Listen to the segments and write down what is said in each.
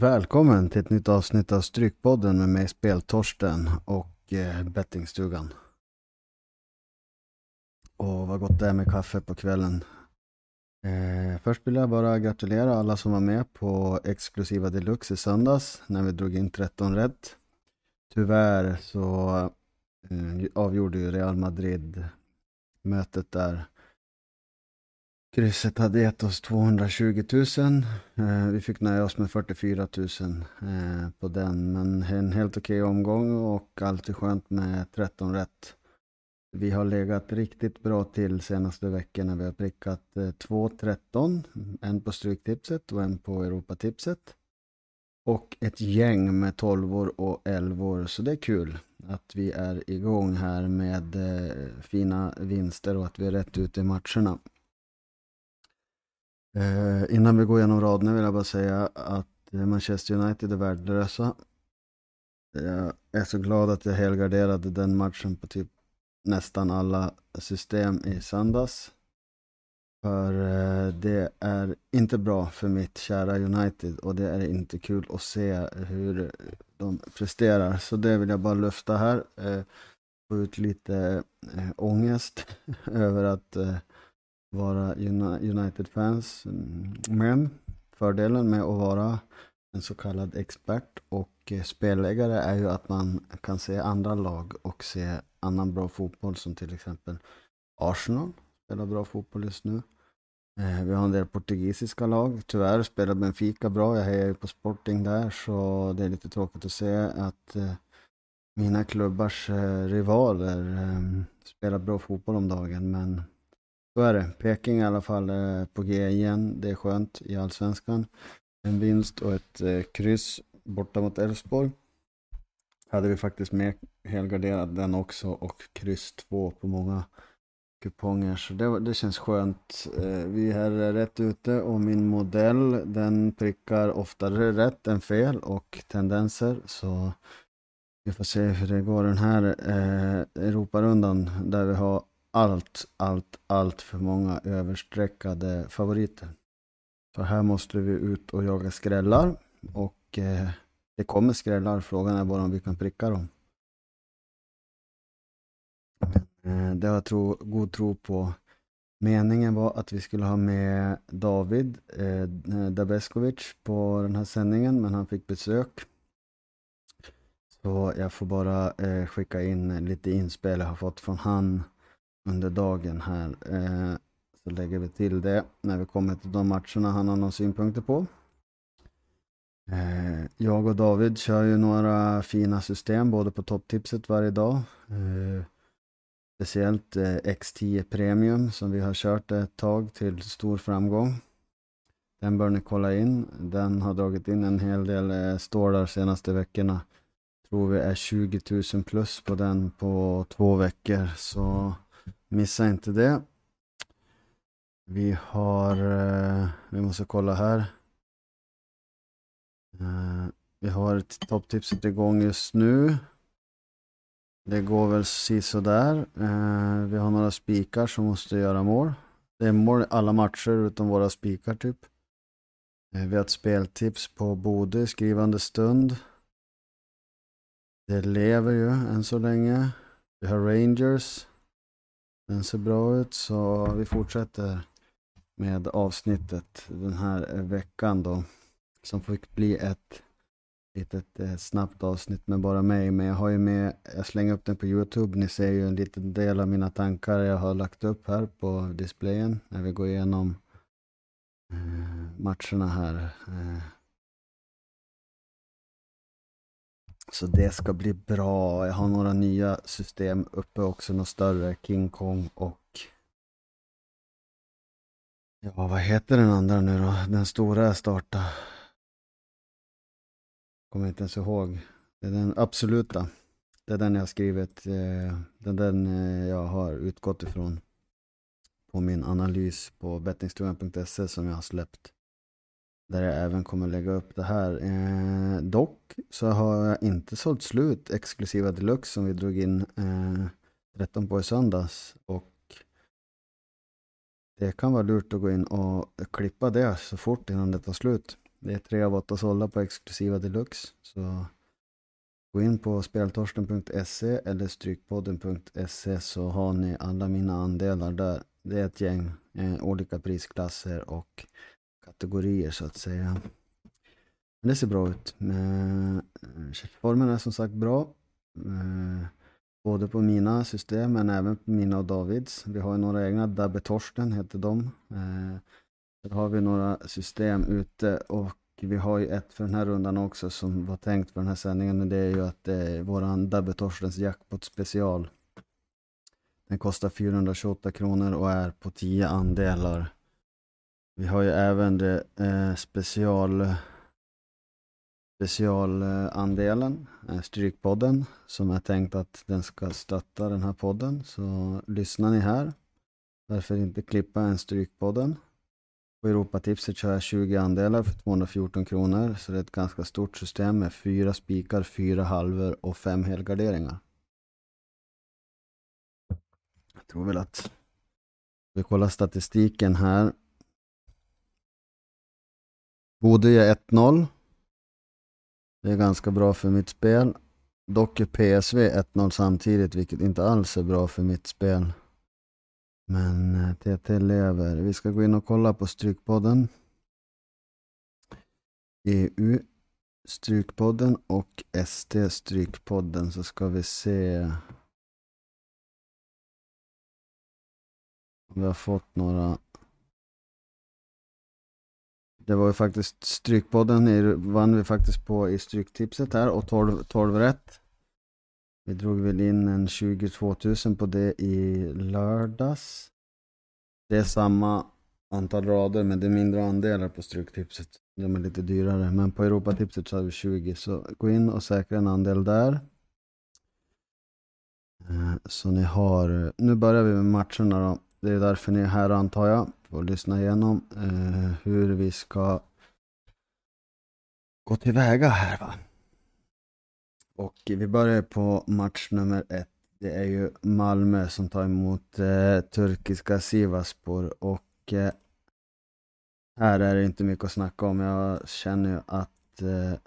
Välkommen till ett nytt avsnitt av Strykpodden med mig Speltorsten och eh, Bettingstugan. Och vad gott det är med kaffe på kvällen. Eh, först vill jag bara gratulera alla som var med på exklusiva deluxe i söndags när vi drog in 13 rätt. Tyvärr så eh, avgjorde ju Real Madrid mötet där Krysset hade gett oss 220 000. Eh, vi fick nöja oss med 44 000 eh, på den. Men en helt okej omgång och alltid skönt med 13 rätt. Vi har legat riktigt bra till senaste veckorna. Vi har prickat eh, två 13. En på Stryktipset och en på Europatipset. Och ett gäng med 12 och 11 Så det är kul att vi är igång här med eh, fina vinster och att vi är rätt ute i matcherna. Eh, innan vi går igenom raderna vill jag bara säga att eh, Manchester United är värdelösa. Jag är så glad att jag helgarderade den matchen på typ nästan alla system i söndags. För eh, det är inte bra för mitt kära United och det är inte kul att se hur de presterar. Så det vill jag bara lufta här. Eh, få ut lite eh, ångest över att eh, vara United-fans. Mm, men fördelen med att vara en så kallad expert och eh, spelägare är ju att man kan se andra lag och se annan bra fotboll som till exempel Arsenal spelar bra fotboll just nu. Eh, vi har en del portugisiska lag. Tyvärr spelar Benfica bra. Jag hejar ju på Sporting där så det är lite tråkigt att se att eh, mina klubbars rivaler spelar bra fotboll om dagen men så är det. Peking i alla fall är på G igen. Det är skönt i allsvenskan. En vinst och ett eh, kryss borta mot Elfsborg. Hade vi faktiskt med helgarderad den också och kryss två på många kuponger. Så det, det känns skönt. Eh, vi är rätt ute och min modell den prickar oftare rätt än fel och tendenser. Så vi får se hur det går den här eh, Europarundan där vi har allt, allt, allt för många överstreckade favoriter. Så här måste vi ut och jaga skrällar och eh, det kommer skrällar. Frågan är bara om vi kan pricka dem. Eh, det har tro, god tro på. Meningen var att vi skulle ha med David eh, Dabeskovic på den här sändningen men han fick besök. Så jag får bara eh, skicka in lite inspel jag har fått från han under dagen här. Eh, så lägger vi till det när vi kommer till de matcherna han har några synpunkter på. Eh, jag och David kör ju några fina system både på topptipset varje dag. Eh, speciellt X10 Premium som vi har kört ett tag till stor framgång. Den bör ni kolla in. Den har dragit in en hel del stålar senaste veckorna. Tror vi är 20 000 plus på den på två veckor. Så Missa inte det. Vi har, eh, vi måste kolla här. Eh, vi har topptipset igång just nu. Det går väl sådär. Eh, vi har några spikar som måste göra mål. Det är mål i alla matcher utom våra spikar typ. Eh, vi har ett speltips på Bode skrivande stund. Det lever ju än så länge. Vi har Rangers. Den ser bra ut så vi fortsätter med avsnittet den här veckan då. Som fick bli ett litet eh, snabbt avsnitt med bara mig. Men jag har ju med, jag slänger upp den på Youtube. Ni ser ju en liten del av mina tankar jag har lagt upp här på displayen. När vi går igenom eh, matcherna här. Eh. Så det ska bli bra. Jag har några nya system uppe också, något större. King Kong och... Ja, vad heter den andra nu då? Den stora jag startade. Kommer inte ens ihåg. Det är den absoluta. Det är den jag har skrivit. Eh, det är den eh, jag har utgått ifrån. På min analys på bettingstugan.se som jag har släppt. Där jag även kommer lägga upp det här. Eh, dock så har jag inte sålt slut exklusiva deluxe som vi drog in eh, 13 på i söndags. Och det kan vara lurt att gå in och klippa det så fort innan det tar slut. Det är tre av åtta sålda på exklusiva deluxe. Så gå in på speltorsten.se eller strykpodden.se så har ni alla mina andelar där. Det är ett gäng eh, olika prisklasser och kategorier så att säga. Men det ser bra ut. Eh, formen är som sagt bra. Eh, både på mina system men även på mina och Davids. Vi har några egna, Dabbe Torsten heter de. Eh, där har vi några system ute och vi har ju ett för den här rundan också som var tänkt för den här sändningen. och det är ju att det är våran Dabbe Torstens jackpot special. Den kostar 428 kronor och är på 10 andelar. Vi har ju även det eh, special specialandelen, eh, Strykpodden, som är tänkt att den ska stötta den här podden. Så lyssnar ni här, varför inte klippa en Strykpodden? På Europatipset kör jag 20 andelar för 214 kronor. Så det är ett ganska stort system med fyra spikar, fyra halvor och fem helgarderingar. Jag tror väl att vi kollar statistiken här. Bodö gör 1-0. Det är ganska bra för mitt spel. Dock är PSV 1-0 samtidigt, vilket inte alls är bra för mitt spel. Men eh, TT lever. Vi ska gå in och kolla på Strykpodden. EU Strykpodden och ST Strykpodden så ska vi se om vi har fått några det var ju faktiskt Strykpodden vann vi faktiskt på i Stryktipset här och 12, 12 rätt. Vi drog väl in en 22 000 på det i lördags. Det är samma antal rader men det är mindre andelar på Stryktipset. De är lite dyrare. Men på Europatipset så har vi 20 så gå in och säkra en andel där. Eh, så ni har, nu börjar vi med matcherna då. Det är därför ni är här antar jag. För att lyssna igenom eh, hur vi ska gå tillväga här va. Och vi börjar på match nummer ett. Det är ju Malmö som tar emot eh, turkiska Sivaspor och eh, här är det inte mycket att snacka om. Jag känner ju att eh,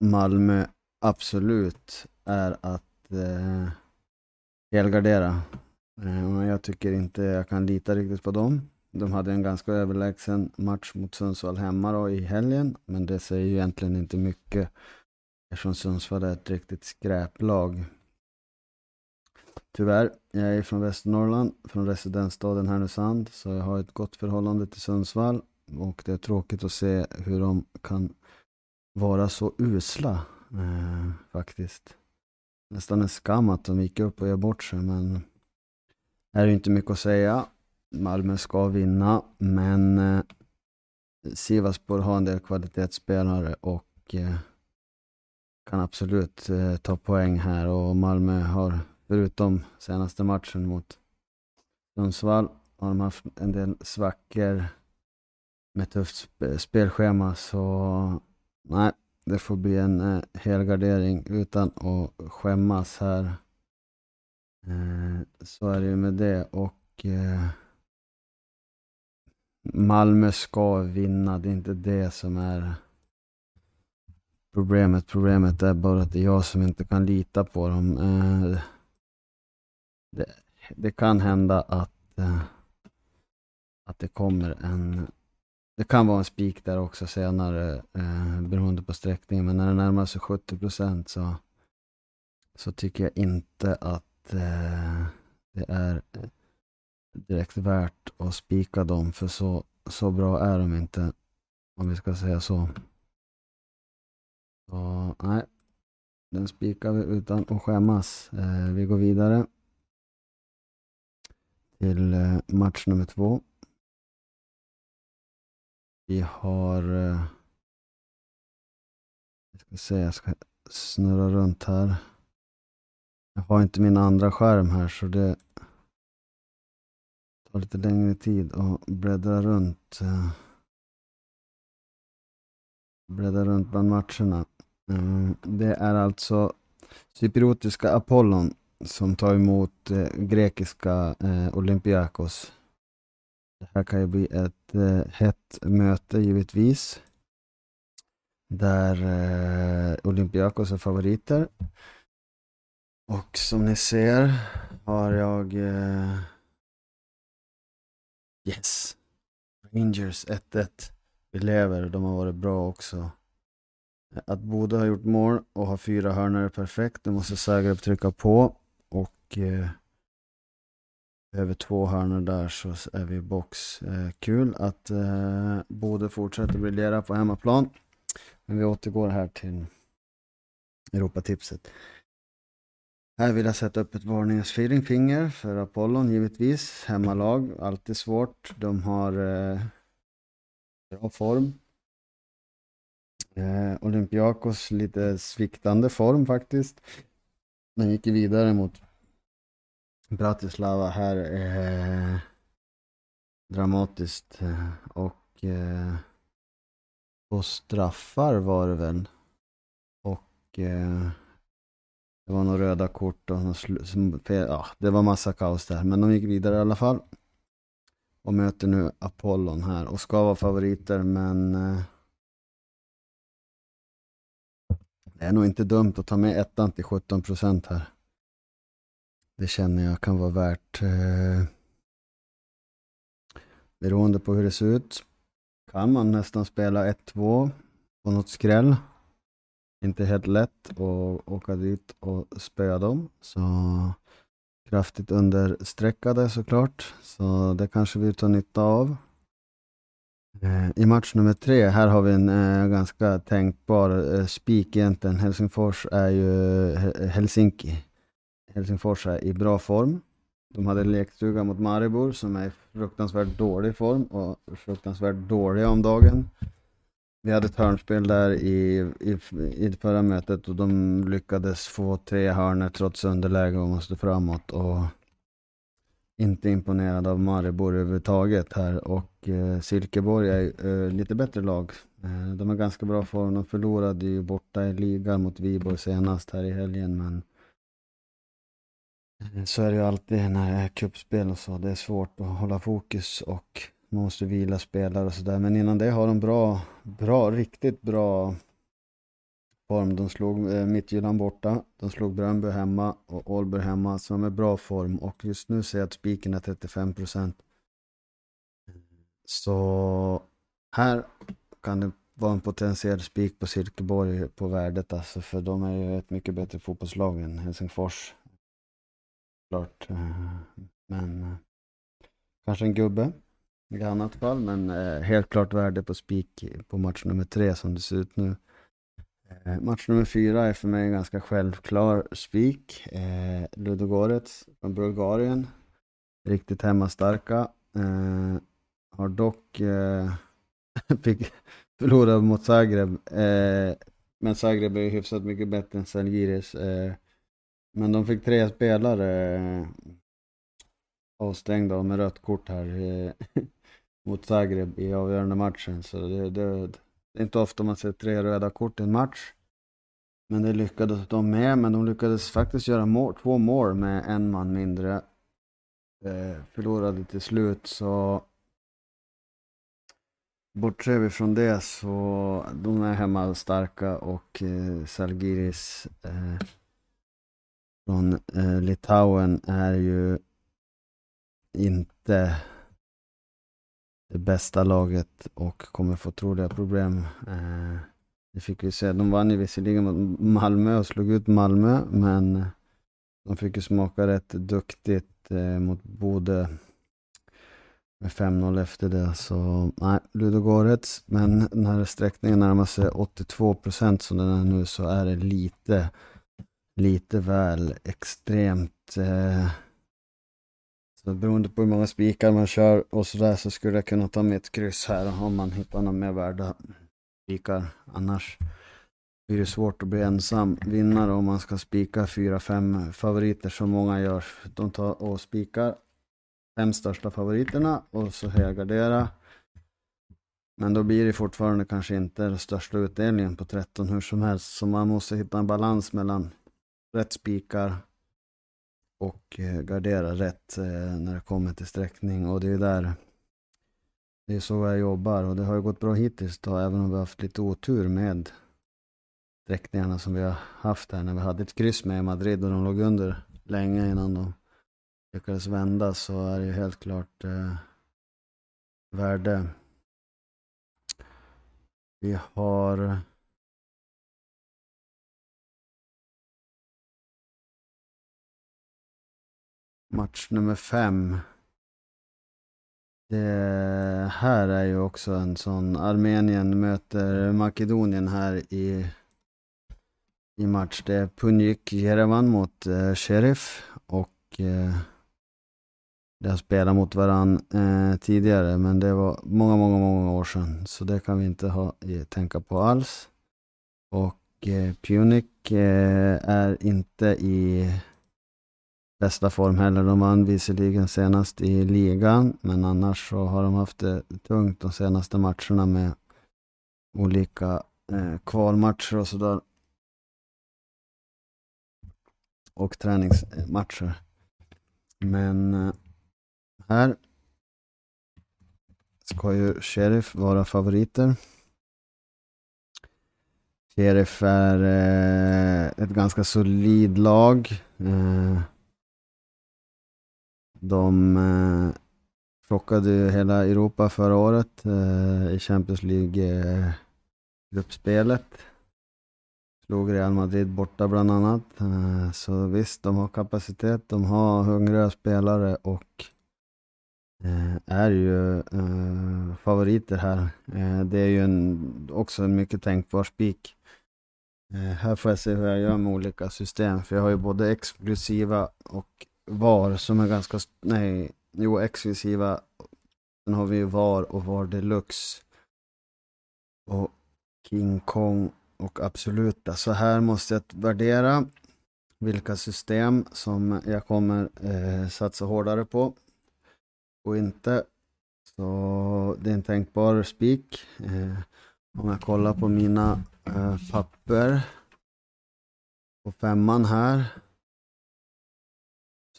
Malmö absolut är att eh, helgardera. Eh, jag tycker inte jag kan lita riktigt på dem. De hade en ganska överlägsen match mot Sundsvall hemma då i helgen, men det säger ju egentligen inte mycket eftersom Sundsvall är ett riktigt skräplag. Tyvärr, jag är från Västernorrland, från residensstaden Härnösand, så jag har ett gott förhållande till Sundsvall och det är tråkigt att se hur de kan vara så usla eh, faktiskt. Nästan en skam att de gick upp och gör bort sig, men här är det inte mycket att säga. Malmö ska vinna, men eh, Sivaspor har en del kvalitetsspelare och eh, kan absolut eh, ta poäng här och Malmö har, förutom senaste matchen mot Sundsvall, har de haft en del svackor med tufft spelschema så nej, det får bli en eh, helgardering utan att skämmas här. Eh, så är det ju med det och eh, Malmö ska vinna, det är inte det som är problemet. Problemet är bara att det är jag som inte kan lita på dem. Eh, det, det kan hända att, att det kommer en... Det kan vara en spik där också senare beroende på sträckningen. Men när det närmar sig 70 procent så, så tycker jag inte att Eh, det är direkt värt att spika dem. För så, så bra är de inte. Om vi ska säga så. Så nej, den spikar vi utan att skämmas. Eh, vi går vidare till eh, match nummer två. Vi har... Eh, jag ska se, jag ska snurra runt här. Jag har inte min andra skärm här så det tar lite längre tid att bläddra runt. Eh, bläddra runt bland matcherna. Mm, det är alltså cypriotiska Apollon som tar emot eh, grekiska eh, Olympiakos. Det här kan ju bli ett hett möte givetvis. Där Olympiakos är favoriter. Och som ni ser har jag eh, Yes. Rangers 1-1. Vi lever, de har varit bra också. Att Bode har gjort mål och har fyra hörnor är perfekt. Nu måste Zagreb trycka på. Och eh, över två hörnor där så är vi i box. Eh, kul att eh, Bode fortsätter briljera på hemmaplan. Men vi återgår här till Europatipset. Här vill jag sätta upp ett varningens finger för Apollon givetvis. Hemmalag, alltid svårt. De har eh, bra form. Eh, Olympiakos lite sviktande form faktiskt. Men gick vidare mot Bratislava här. Eh, dramatiskt. Eh, och eh, på straffar var det väl. Och eh, det var några röda kort och ja, det var massa kaos där. Men de gick vidare i alla fall. Och möter nu Apollon här och ska vara favoriter men eh, det är nog inte dumt att ta med ettan till 17 procent här. Det känner jag kan vara värt. Eh, beroende på hur det ser ut kan man nästan spela 1-2 på något skräll inte helt lätt att åka dit och spöa dem. Så kraftigt understreckade såklart. Så det kanske vi tar nytta av. Eh, I match nummer tre, här har vi en eh, ganska tänkbar eh, spik egentligen. Helsingfors är ju Helsinki. Helsingfors är i bra form. De hade lekstuga mot Maribor som är i fruktansvärt dålig form och fruktansvärt dåliga om dagen. Vi hade ett hörnspel där i, i, i förra mötet och de lyckades få tre hörnor trots underläge och måste framåt. Och inte imponerad av Maribor överhuvudtaget här och eh, Silkeborg är eh, lite bättre lag. Eh, de har ganska bra form. De förlorade ju borta i ligan mot Viborg senast här i helgen men så är det ju alltid när det är cupspel och så. Det är svårt att hålla fokus och man måste vila spelare och sådär. Men innan det har de bra, bra, riktigt bra form. De slog eh, Midtjylland borta, de slog Bröndby hemma och Ålberg hemma. Så de är bra form och just nu ser jag att spiken är 35 procent. Så här kan det vara en potentiell spik på Silkeborg på värdet alltså. För de är ju ett mycket bättre fotbollslag än Helsingfors. Klart. Eh, men eh, kanske en gubbe i annat fall, men eh, helt klart värde på spik på match nummer tre som det ser ut nu. Eh, match nummer fyra är för mig en ganska självklar spik. Eh, Ludogorets från Bulgarien. Riktigt hemmastarka. Eh, har dock eh, förlorat mot Zagreb. Eh, men Zagreb är hyfsat mycket bättre än Zalgiris. Eh, men de fick tre spelare eh, avstängda med rött kort här. Eh, mot Zagreb i avgörande matchen. Så det, det, det är inte ofta man ser tre röda kort i en match. Men det lyckades de med, men de lyckades faktiskt göra mål, två mål med en man mindre. Eh, förlorade till slut, så bortser vi från det så de är hemma starka och eh, Salgiris eh, från eh, Litauen är ju inte det bästa laget och kommer få troliga problem. Eh, det fick vi se. De vann ju visserligen mot Malmö och slog ut Malmö, men eh, de fick ju smaka rätt duktigt eh, mot Bode med 5-0 efter det. Så nej, Ludogorets. Men när sträckningen närmar sig 82 procent som den är nu så är det lite, lite väl extremt eh, beroende på hur många spikar man kör och sådär så skulle jag kunna ta med ett kryss här om man hittar några mer värda spikar. Annars blir det svårt att bli ensam vinnare om man ska spika fyra, fem favoriter som många gör. De tar och spikar fem största favoriterna och så helgardera. Men då blir det fortfarande kanske inte den största utdelningen på 13 hur som helst. Så man måste hitta en balans mellan rätt spikar och eh, gardera rätt eh, när det kommer till sträckning och det är där det är så jag jobbar och det har ju gått bra hittills då, även om vi har haft lite otur med sträckningarna som vi har haft här när vi hade ett kryss med i Madrid och de låg under länge innan de lyckades vända så är det ju helt klart eh, värde. Vi har match nummer fem. Det här är ju också en sån, Armenien möter Makedonien här i, i match. Det är Punjik Jerevan mot eh, Sheriff och eh, de har spelat mot varandra eh, tidigare men det var många, många, många år sedan. Så det kan vi inte ha, eh, tänka på alls. Och eh, Punic eh, är inte i bästa form heller. De vann visserligen senast i ligan, men annars så har de haft det tungt de senaste matcherna med olika eh, kvalmatcher och sådär. Och träningsmatcher. Men eh, här ska ju Sheriff vara favoriter. Sheriff är eh, ett ganska solid lag. Eh, de eh, chockade ju hela Europa förra året eh, i Champions League-gruppspelet. Eh, Slog Real Madrid borta bland annat. Eh, så visst, de har kapacitet, de har hungriga spelare och eh, är ju eh, favoriter här. Eh, det är ju en, också en mycket tänkbar spik. Eh, här får jag se hur jag gör med olika system, för jag har ju både exklusiva och VAR som är ganska, nej, jo exklusiva. Sen har vi ju VAR och VAR Deluxe. Och King Kong och absoluta. Så här måste jag värdera vilka system som jag kommer eh, satsa hårdare på och inte. Så det är en tänkbar spik. Eh, om jag kollar på mina eh, papper på femman här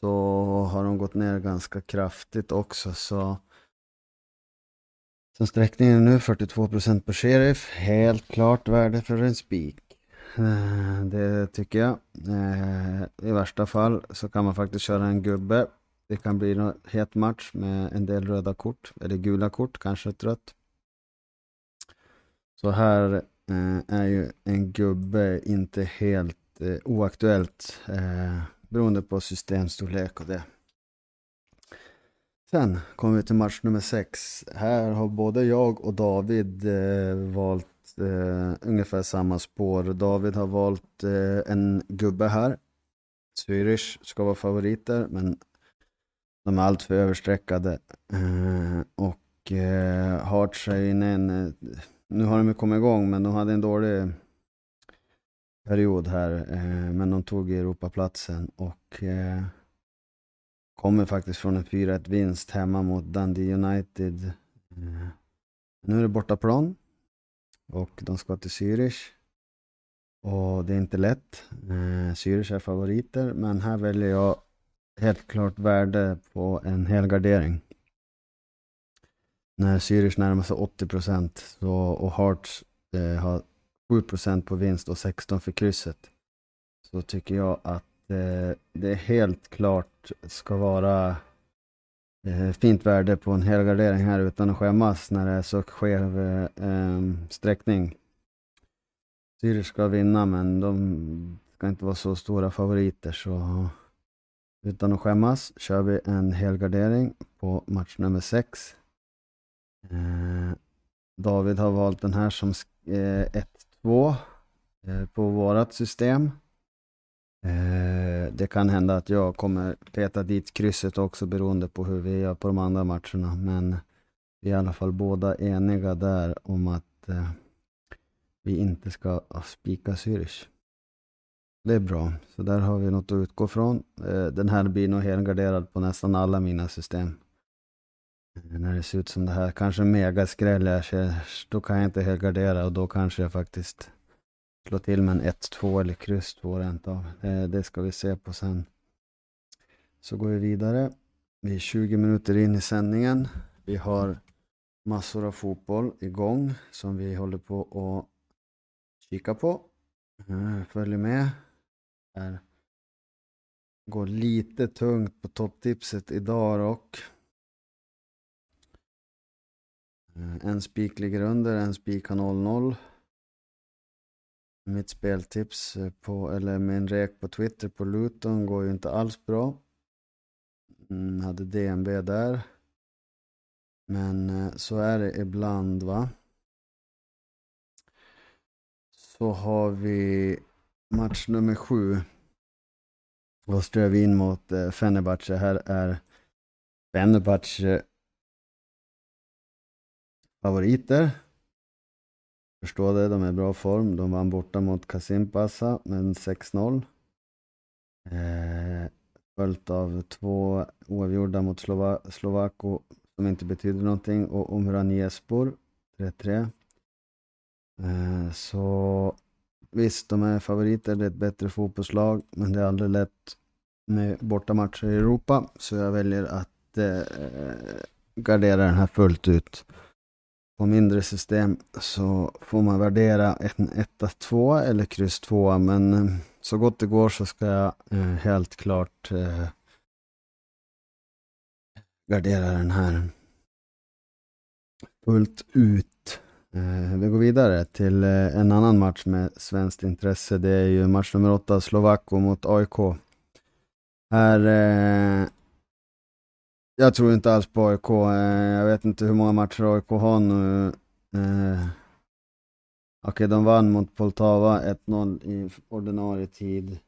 så har de gått ner ganska kraftigt också. Så Så sträckningen nu 42% på Sheriff. Helt klart värde för en spik. Eh, det tycker jag. Eh, I värsta fall så kan man faktiskt köra en gubbe. Det kan bli en het match med en del röda kort, eller gula kort, kanske ett rött. Så här eh, är ju en gubbe inte helt oaktuellt beroende på systemstorlek och det. Sen kommer vi till match nummer sex. Här har både jag och David eh, valt eh, ungefär samma spår. David har valt eh, en gubbe här. Zürich ska vara favoriter, men de är alltför överstreckade. Eh, och eh, Hearts är inne en... Eh, nu har de kommit igång, men de hade en dålig period här. Eh, men de tog Europaplatsen och eh, kommer faktiskt från en 4-1 vinst hemma mot Dundee United. Eh, nu är det bortaplan och de ska till Zürich. Och det är inte lätt. Eh, Zürich är favoriter, men här väljer jag helt klart värde på en helgardering. När Zürich närmar sig 80 procent och Hearts eh, har 7% på vinst och 16 för krysset. Så tycker jag att eh, det helt klart ska vara eh, fint värde på en helgardering här utan att skämmas när det är så skev eh, ehm, sträckning. Zürich ska vinna men de ska inte vara så stora favoriter så utan att skämmas kör vi en helgardering på match nummer 6. Eh, David har valt den här som eh, Två, eh, på vårat system. Eh, det kan hända att jag kommer peta dit krysset också beroende på hur vi gör på de andra matcherna. Men vi är i alla fall båda eniga där om att eh, vi inte ska spika Zürich. Det är bra, så där har vi något att utgå från. Den här blir nog helgarderad på nästan alla mina system. När det ser ut som det här, kanske megaskräll, då kan jag inte helgardera och då kanske jag faktiskt slår till med en 1-2 eller kryss 2 rent av. Det, det ska vi se på sen. Så går vi vidare. Vi är 20 minuter in i sändningen. Vi har massor av fotboll igång som vi håller på att kika på. Eh, Följ med. Här går lite tungt på topptipset idag dock. Eh, en spik ligger under, en spik har 0-0. Mitt speltips eh, på, eller min rek på Twitter på Luton går ju inte alls bra. Mm, hade DNB där. Men eh, så är det ibland va. Så har vi match nummer sju. Då strör vi in mot Fenerbahce. Här är Fenerbahce favoriter. Förstår det, de är i bra form. De vann borta mot Kasimpasa med 6-0. Eh, följt av två oavgjorda mot Slova Slovako som inte betyder någonting och Omran Jespor 3-3. Eh, så visst, de är favoriter, det är ett bättre fotbollslag, men det är aldrig lätt med bortamatcher i Europa, så jag väljer att eh, gardera den här fullt ut. På mindre system så får man värdera en 1-2 eller kryss två men eh, så gott det går så ska jag eh, helt klart eh, gardera den här fullt ut. Eh, vi går vidare till eh, en annan match med svenskt intresse. Det är ju match nummer 8, Slovakko mot AIK. Här... Eh, jag tror inte alls på AIK. Eh, jag vet inte hur många matcher AIK har nu. Eh, Okej, okay, de vann mot Poltava 1-0 i ordinarie tid.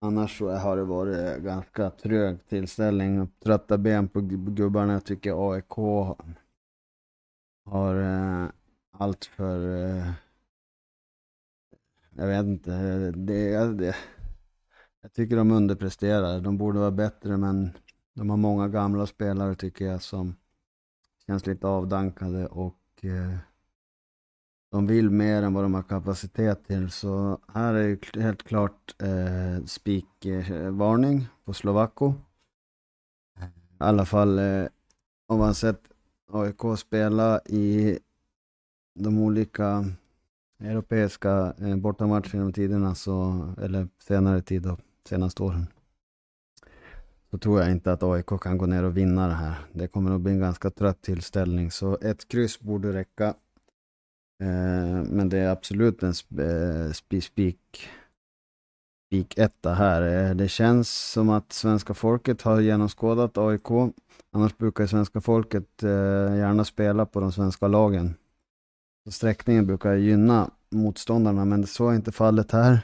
Annars så har det varit ganska trög tillställning. Trötta ben på gubbarna. Jag tycker AIK har eh, allt för... Eh, jag vet inte. Det, det, jag tycker de underpresterar. De borde vara bättre men de har många gamla spelare tycker jag som känns lite avdankade och eh, de vill mer än vad de har kapacitet till. Så här är ju helt klart eh, spikvarning på Slovakko. I alla fall eh, om man sett AIK spela i de olika europeiska eh, bortamatcherna genom tiderna, så, eller senare tid då, senaste åren. Så tror jag inte att AIK kan gå ner och vinna det här. Det kommer att bli en ganska trött tillställning, så ett kryss borde räcka. Eh, men det är absolut en sp eh, spik spiketta här. Eh, det känns som att svenska folket har genomskådat AIK. Annars brukar svenska folket eh, gärna spela på de svenska lagen. Så sträckningen brukar gynna motståndarna, men så är inte fallet här.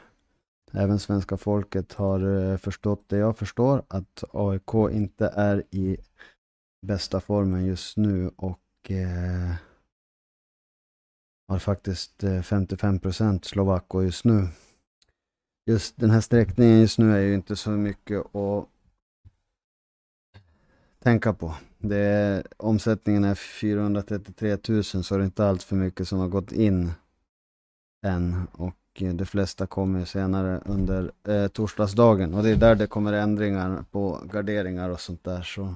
Även svenska folket har eh, förstått det jag förstår, att AIK inte är i bästa formen just nu och eh, har faktiskt eh, 55% Slovako just nu. Just den här sträckningen just nu är ju inte så mycket att tänka på. Det är, omsättningen är 433 000 så det är inte allt för mycket som har gått in än. Och Eh, de flesta kommer senare under eh, torsdagsdagen. Och det är där det kommer ändringar på garderingar och sånt där. Så,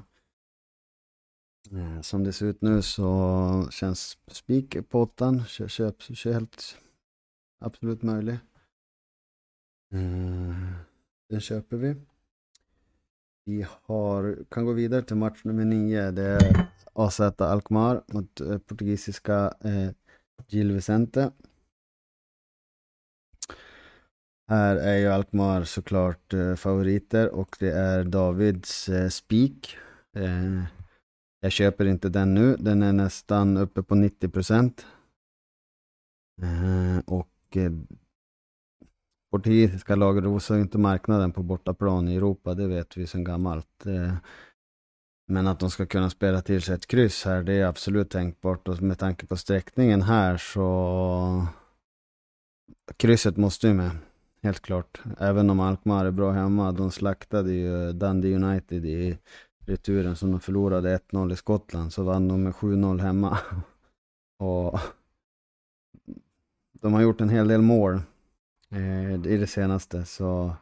eh, som det ser ut nu så känns spik på åttan. Köp, köp, köp helt absolut möjlig. Eh, den köper vi. Vi har, kan gå vidare till match nummer nio. Det är AZ Alkmaar mot eh, portugisiska eh, Gil Vicente. Här är ju Alkmaar såklart eh, favoriter och det är Davids eh, spik. Eh, jag köper inte den nu, den är nästan uppe på 90 procent. Eh, och eh, portugisiska lag rosar inte marknaden på bortaplan i Europa, det vet vi sedan gammalt. Eh, men att de ska kunna spela till sig ett kryss här, det är absolut tänkbart. Och med tanke på sträckningen här så... Krysset måste ju med, helt klart. Även om Alkmaar är bra hemma. De slaktade ju Dundee United i returen som de förlorade 1-0 i Skottland. Så vann de med 7-0 hemma. Och de har gjort en hel del mål eh, i det senaste. Så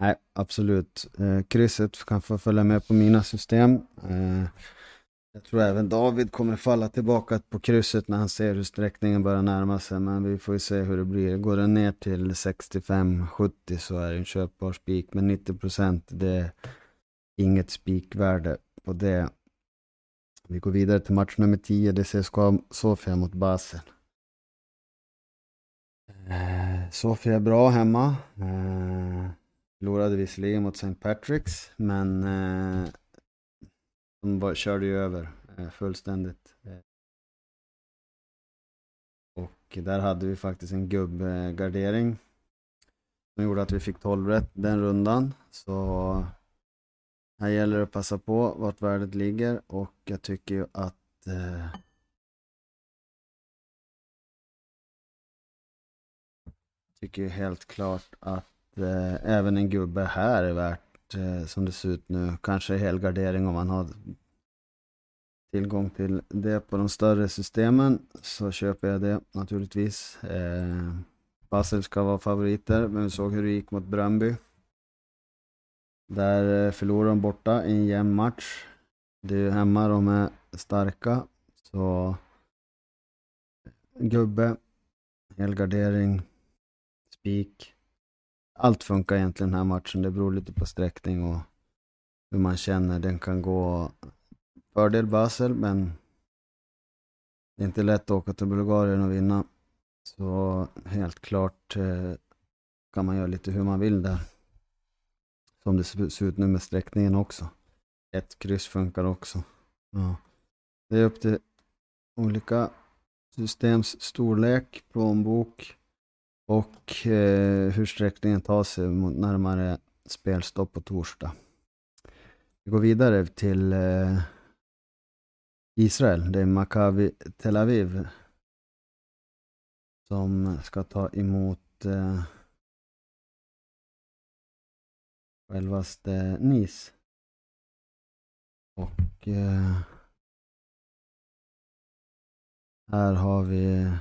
nej, absolut. Eh, krysset kan få följa med på mina system. Eh, jag tror även David kommer falla tillbaka på krysset när han ser hur sträckningen börjar närma sig. Men vi får ju se hur det blir. Går den ner till 65-70 så är det en köpbar spik. Men 90 procent det är inget spikvärde på det. Vi går vidare till match nummer 10. Det ser CSKA Sofia mot Basel. Eh, Sofia är bra hemma. Eh, förlorade visserligen mot St. Patricks, men eh, de var, körde ju över eh, fullständigt. Eh, och där hade vi faktiskt en gubbgardering som gjorde att vi fick 12 rätt den rundan. Så här gäller det att passa på vart värdet ligger och jag tycker ju att eh, tycker helt klart att eh, även en gubbe här är värt, eh, som det ser ut nu, kanske helgardering om man har tillgång till det på de större systemen så köper jag det naturligtvis. Eh, Basel ska vara favoriter, men vi såg hur det gick mot Bröndby. Där eh, förlorade de borta i en jämn match. Det är ju hemma de är starka. Så gubbe, helgardering, spik. Allt funkar egentligen den här matchen. Det beror lite på sträckning och hur man känner. Den kan gå fördel Basel, men det är inte lätt att åka till Bulgarien och vinna. Så helt klart eh, kan man göra lite hur man vill där. Som det ser ut nu med sträckningen också. Ett kryss funkar också. Ja. Det är upp till olika systems storlek, plånbok och eh, hur sträckningen tar sig mot närmare spelstopp på torsdag. Vi går vidare till eh, Israel. Det är Maccabi Tel Aviv som ska ta emot eh, självaste Nice. Och eh, här har vi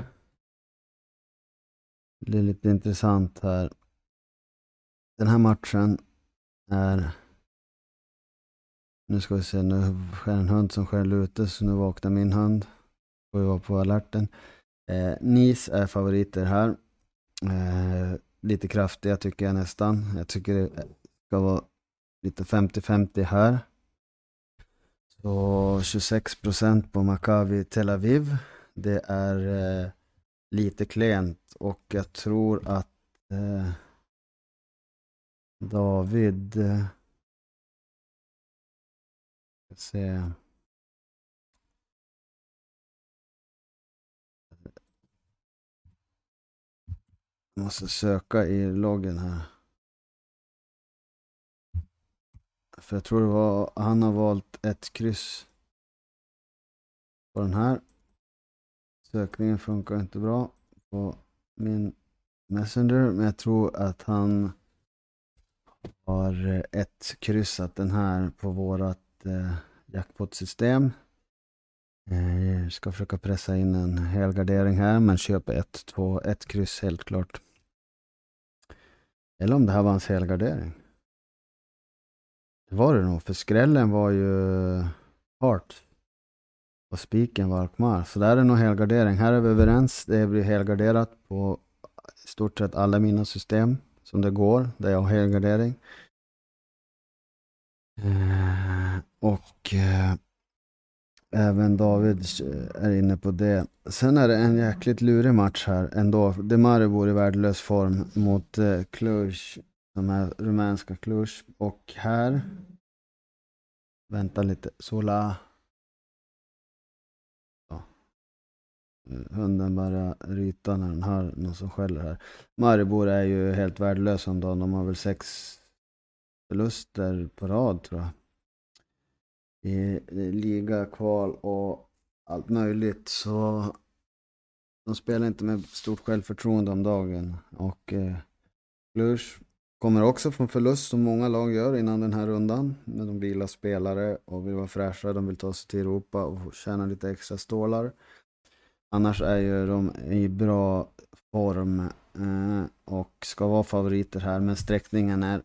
det är lite intressant här. Den här matchen är nu ska vi se, nu är en hund som skäller ute så nu vaknar min hund. Får vi vara på alerten. Eh, Nice är favoriter här. Eh, lite kraftiga tycker jag nästan. Jag tycker det ska vara lite 50-50 här. Så 26 procent på Maccabi Tel Aviv. Det är eh, lite klent och jag tror att eh, David eh, se. Jag måste söka i loggen här. För jag tror det var, han har valt ett kryss på den här. Sökningen funkar inte bra på min Messenger, men jag tror att han har eh, ett kryssat den här på vårat eh, jackpot-system. Eh, ska försöka pressa in en helgardering här, men köper ett, två, ett kryss helt klart. Eller om det här var hans helgardering. Det var det nog, för skrällen var ju Hart. Och spiken Valkmar. Så där är nog helgardering. Här är vi överens. Det blir helgarderat på i stort sett alla mina system som det går, där jag har helgardering. Eh, och eh, även David eh, är inne på det. Sen är det en jäkligt lurig match här ändå. De Maribor i värdelös form mot Cluj, de här rumänska Cluj. Och här, vänta lite, Sola. Hunden bara ryta när den hör någon som skäller här. Maribor är ju helt värdelösa om dagen. De har väl sex förluster på rad tror jag. I, liga, kval och allt möjligt. Så de spelar inte med stort självförtroende om dagen. Och eh, Cluj kommer också från förlust som många lag gör innan den här rundan. När de vilar spelare och vill vara fräscha. De vill ta sig till Europa och tjäna lite extra stålar. Annars är ju de i bra form eh, och ska vara favoriter här. Men sträckningen är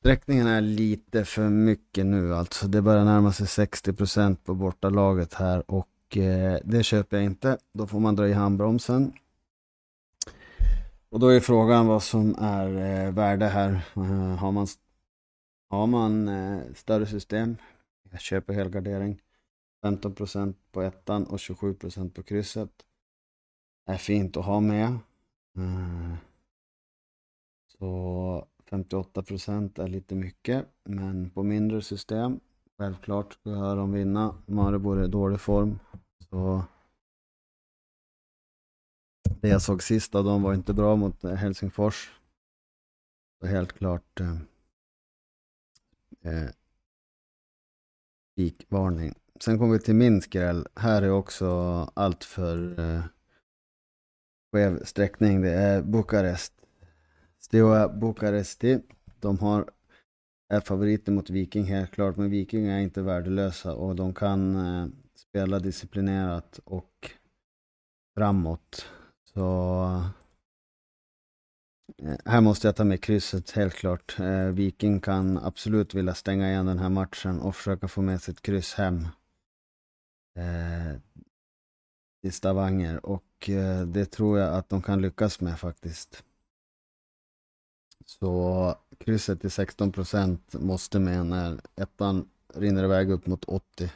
Sträckningen är lite för mycket nu alltså. Det börjar närma sig 60% på bortalaget här och eh, det köper jag inte. Då får man dra i handbromsen. Och då är frågan vad som är eh, värde här. Eh, har man, har man eh, större system, jag köper helgardering. 15 procent på ettan och 27 procent på krysset. Är fint att ha med. Eh, så 58 procent är lite mycket, men på mindre system, självklart ska de vinna. Maribor är i dålig form, så det jag såg sist av dem var inte bra mot eh, Helsingfors. Så helt klart eh, eh, varning. Sen kommer vi till min skräll. Här är också allt för eh, skev sträckning. Det är Bukarest. Steaua Bukaresti. De har, är favoriter mot Viking helt klart, men Viking är inte värdelösa och de kan eh, spela disciplinerat och framåt. Så eh, här måste jag ta med krysset helt klart. Eh, Viking kan absolut vilja stänga igen den här matchen och försöka få med sitt kryss hem. Eh, i Stavanger och eh, det tror jag att de kan lyckas med faktiskt. Så krysset till 16 procent måste med när ettan rinner iväg upp mot 80.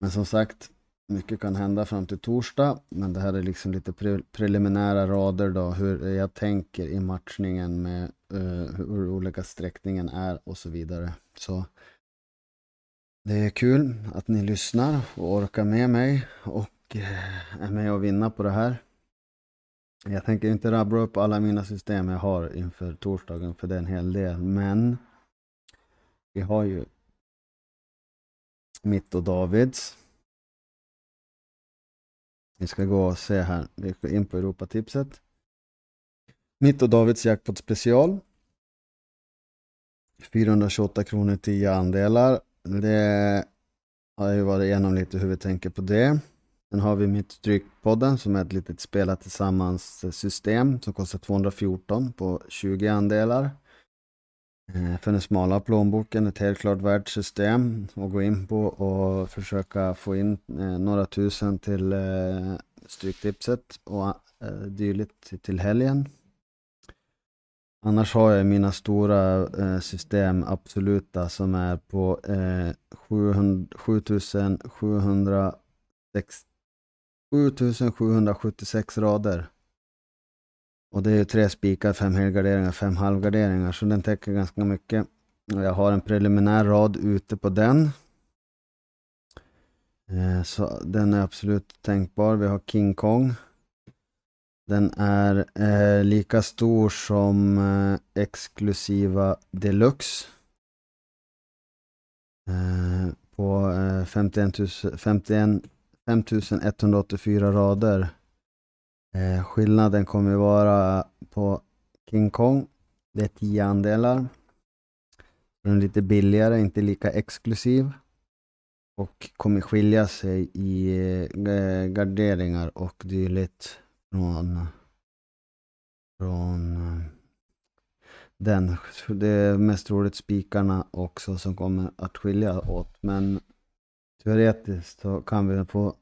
Men som sagt, mycket kan hända fram till torsdag, men det här är liksom lite pre preliminära rader då, hur jag tänker i matchningen med uh, hur olika sträckningen är och så vidare. Så det är kul att ni lyssnar och orkar med mig och eh, är med och vinna på det här. Jag tänker inte rabbla upp alla mina system jag har inför torsdagen, för det är en hel del, men vi har ju mitt och Davids vi ska gå och se här. Vi går in på Europatipset. Mitt och Davids jackpot special. 428 kronor 10 andelar. Det har ju varit igenom lite hur vi tänker på det. Sen har vi mitt Strykpodden som är ett litet spela tillsammans system som kostar 214 på 20 andelar. Eh, för den smala plånboken ett helt klart världssystem att gå in på och försöka få in eh, några tusen till eh, Stryktipset och dylikt till helgen. Annars har jag mina stora eh, system absoluta som är på eh, 7776 rader. Och det är tre spikar, fem helgarderingar, fem halvgarderingar, så den täcker ganska mycket. Och jag har en preliminär rad ute på den. Eh, så den är absolut tänkbar. Vi har King Kong. Den är eh, lika stor som eh, exklusiva deluxe. Eh, på eh, 51, 51 5184 rader. Eh, skillnaden kommer vara på King Kong. Det är 10 andelar. Den är lite billigare, inte lika exklusiv. Och kommer skilja sig i eh, garderingar och dylikt från, från den. Det är mest troligt spikarna också som kommer att skilja åt. Men teoretiskt så kan vi få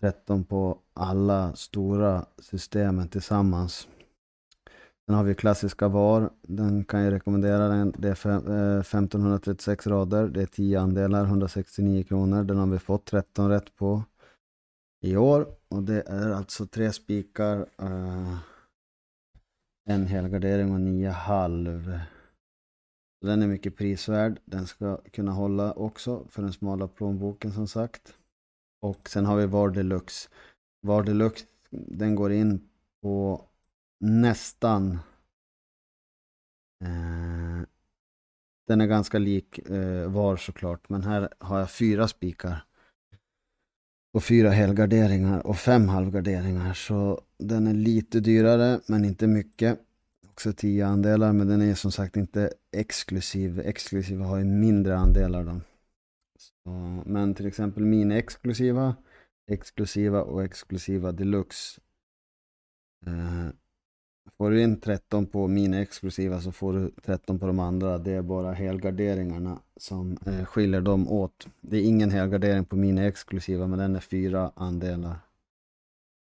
13 på alla stora systemen tillsammans. Sen har vi klassiska VAR. Den kan jag rekommendera. Den. Det är 1536 eh, rader. Det är 10 andelar, 169 kronor. Den har vi fått 13 rätt på i år. Och det är alltså tre spikar, uh, en helgardering och nio halv. Den är mycket prisvärd. Den ska kunna hålla också för den smala plånboken som sagt. Och sen har vi VAR Deluxe. VAR Deluxe, den går in på nästan eh, den är ganska lik eh, VAR såklart, men här har jag fyra spikar. Och fyra helgarderingar och fem halvgarderingar. Så den är lite dyrare, men inte mycket. Också tio andelar, men den är som sagt inte exklusiv. Exklusiva har ju mindre andelar då. Men till exempel min exklusiva, exklusiva och exklusiva deluxe. Eh, får du in 13 på mina exklusiva så får du 13 på de andra. Det är bara helgarderingarna som eh, skiljer dem åt. Det är ingen helgardering på mina exklusiva men den är fyra andelar.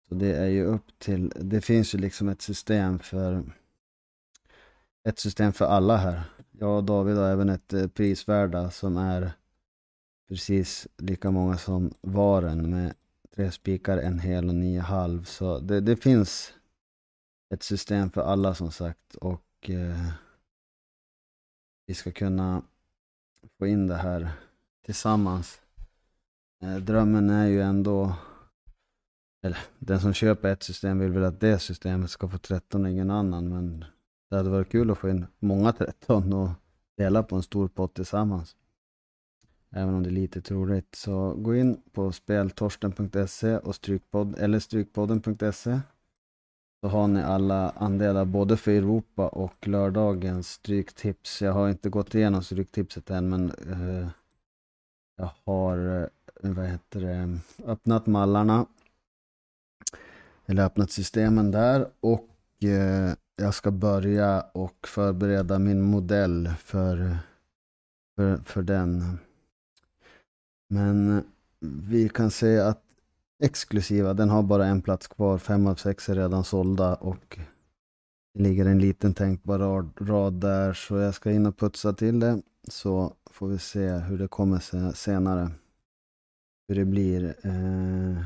Så det är ju upp till, det finns ju liksom ett system för ett system för alla här. Jag och David har även ett eh, prisvärda som är precis lika många som varen med tre spikar, en hel och nio halv. Så det, det finns ett system för alla som sagt och eh, vi ska kunna få in det här tillsammans. Eh, drömmen är ju ändå, eller den som köper ett system vill väl att det systemet ska få 13 och ingen annan men det hade varit kul att få in många 13 och dela på en stor pott tillsammans. Även om det är lite troligt. Så gå in på speltorsten.se och strykpodd, eller strykpodden.se. Så har ni alla andelar både för Europa och lördagens stryktips. Jag har inte gått igenom stryktipset än men eh, jag har eh, vad heter det, öppnat mallarna. Eller öppnat systemen där och eh, jag ska börja och förbereda min modell för, för, för den. Men vi kan se att exklusiva, den har bara en plats kvar. Fem av sex är redan sålda och det ligger en liten tänkbar rad, rad där. Så jag ska in och putsa till det. Så får vi se hur det kommer senare. Hur det blir. Eh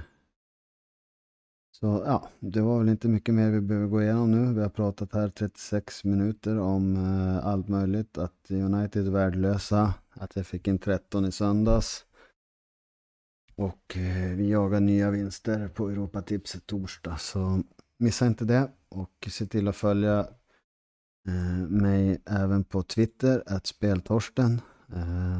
så ja, det var väl inte mycket mer vi behöver gå igenom nu. Vi har pratat här 36 minuter om eh, allt möjligt. Att United är värdelösa, att jag fick in 13 i söndags. Och eh, vi jagar nya vinster på Europatipset torsdag. Så missa inte det och se till att följa eh, mig även på Twitter, att speltorsten. Eh,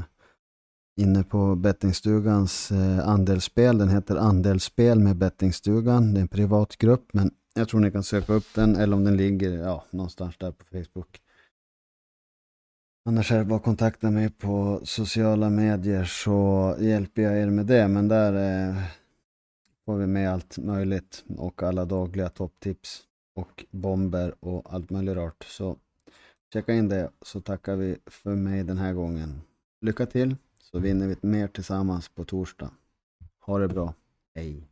inne på bettingstugans eh, andelsspel. Den heter Andelsspel med bettingstugan. Det är en privat grupp men jag tror ni kan söka upp den eller om den ligger ja, någonstans där på Facebook. Annars är det bara att kontakta mig på sociala medier så hjälper jag er med det. Men där eh, får vi med allt möjligt och alla dagliga topptips och bomber och allt möjligt rart. Så checka in det så tackar vi för mig den här gången. Lycka till! Så vinner vi mer tillsammans på torsdag. Ha det bra. Hej.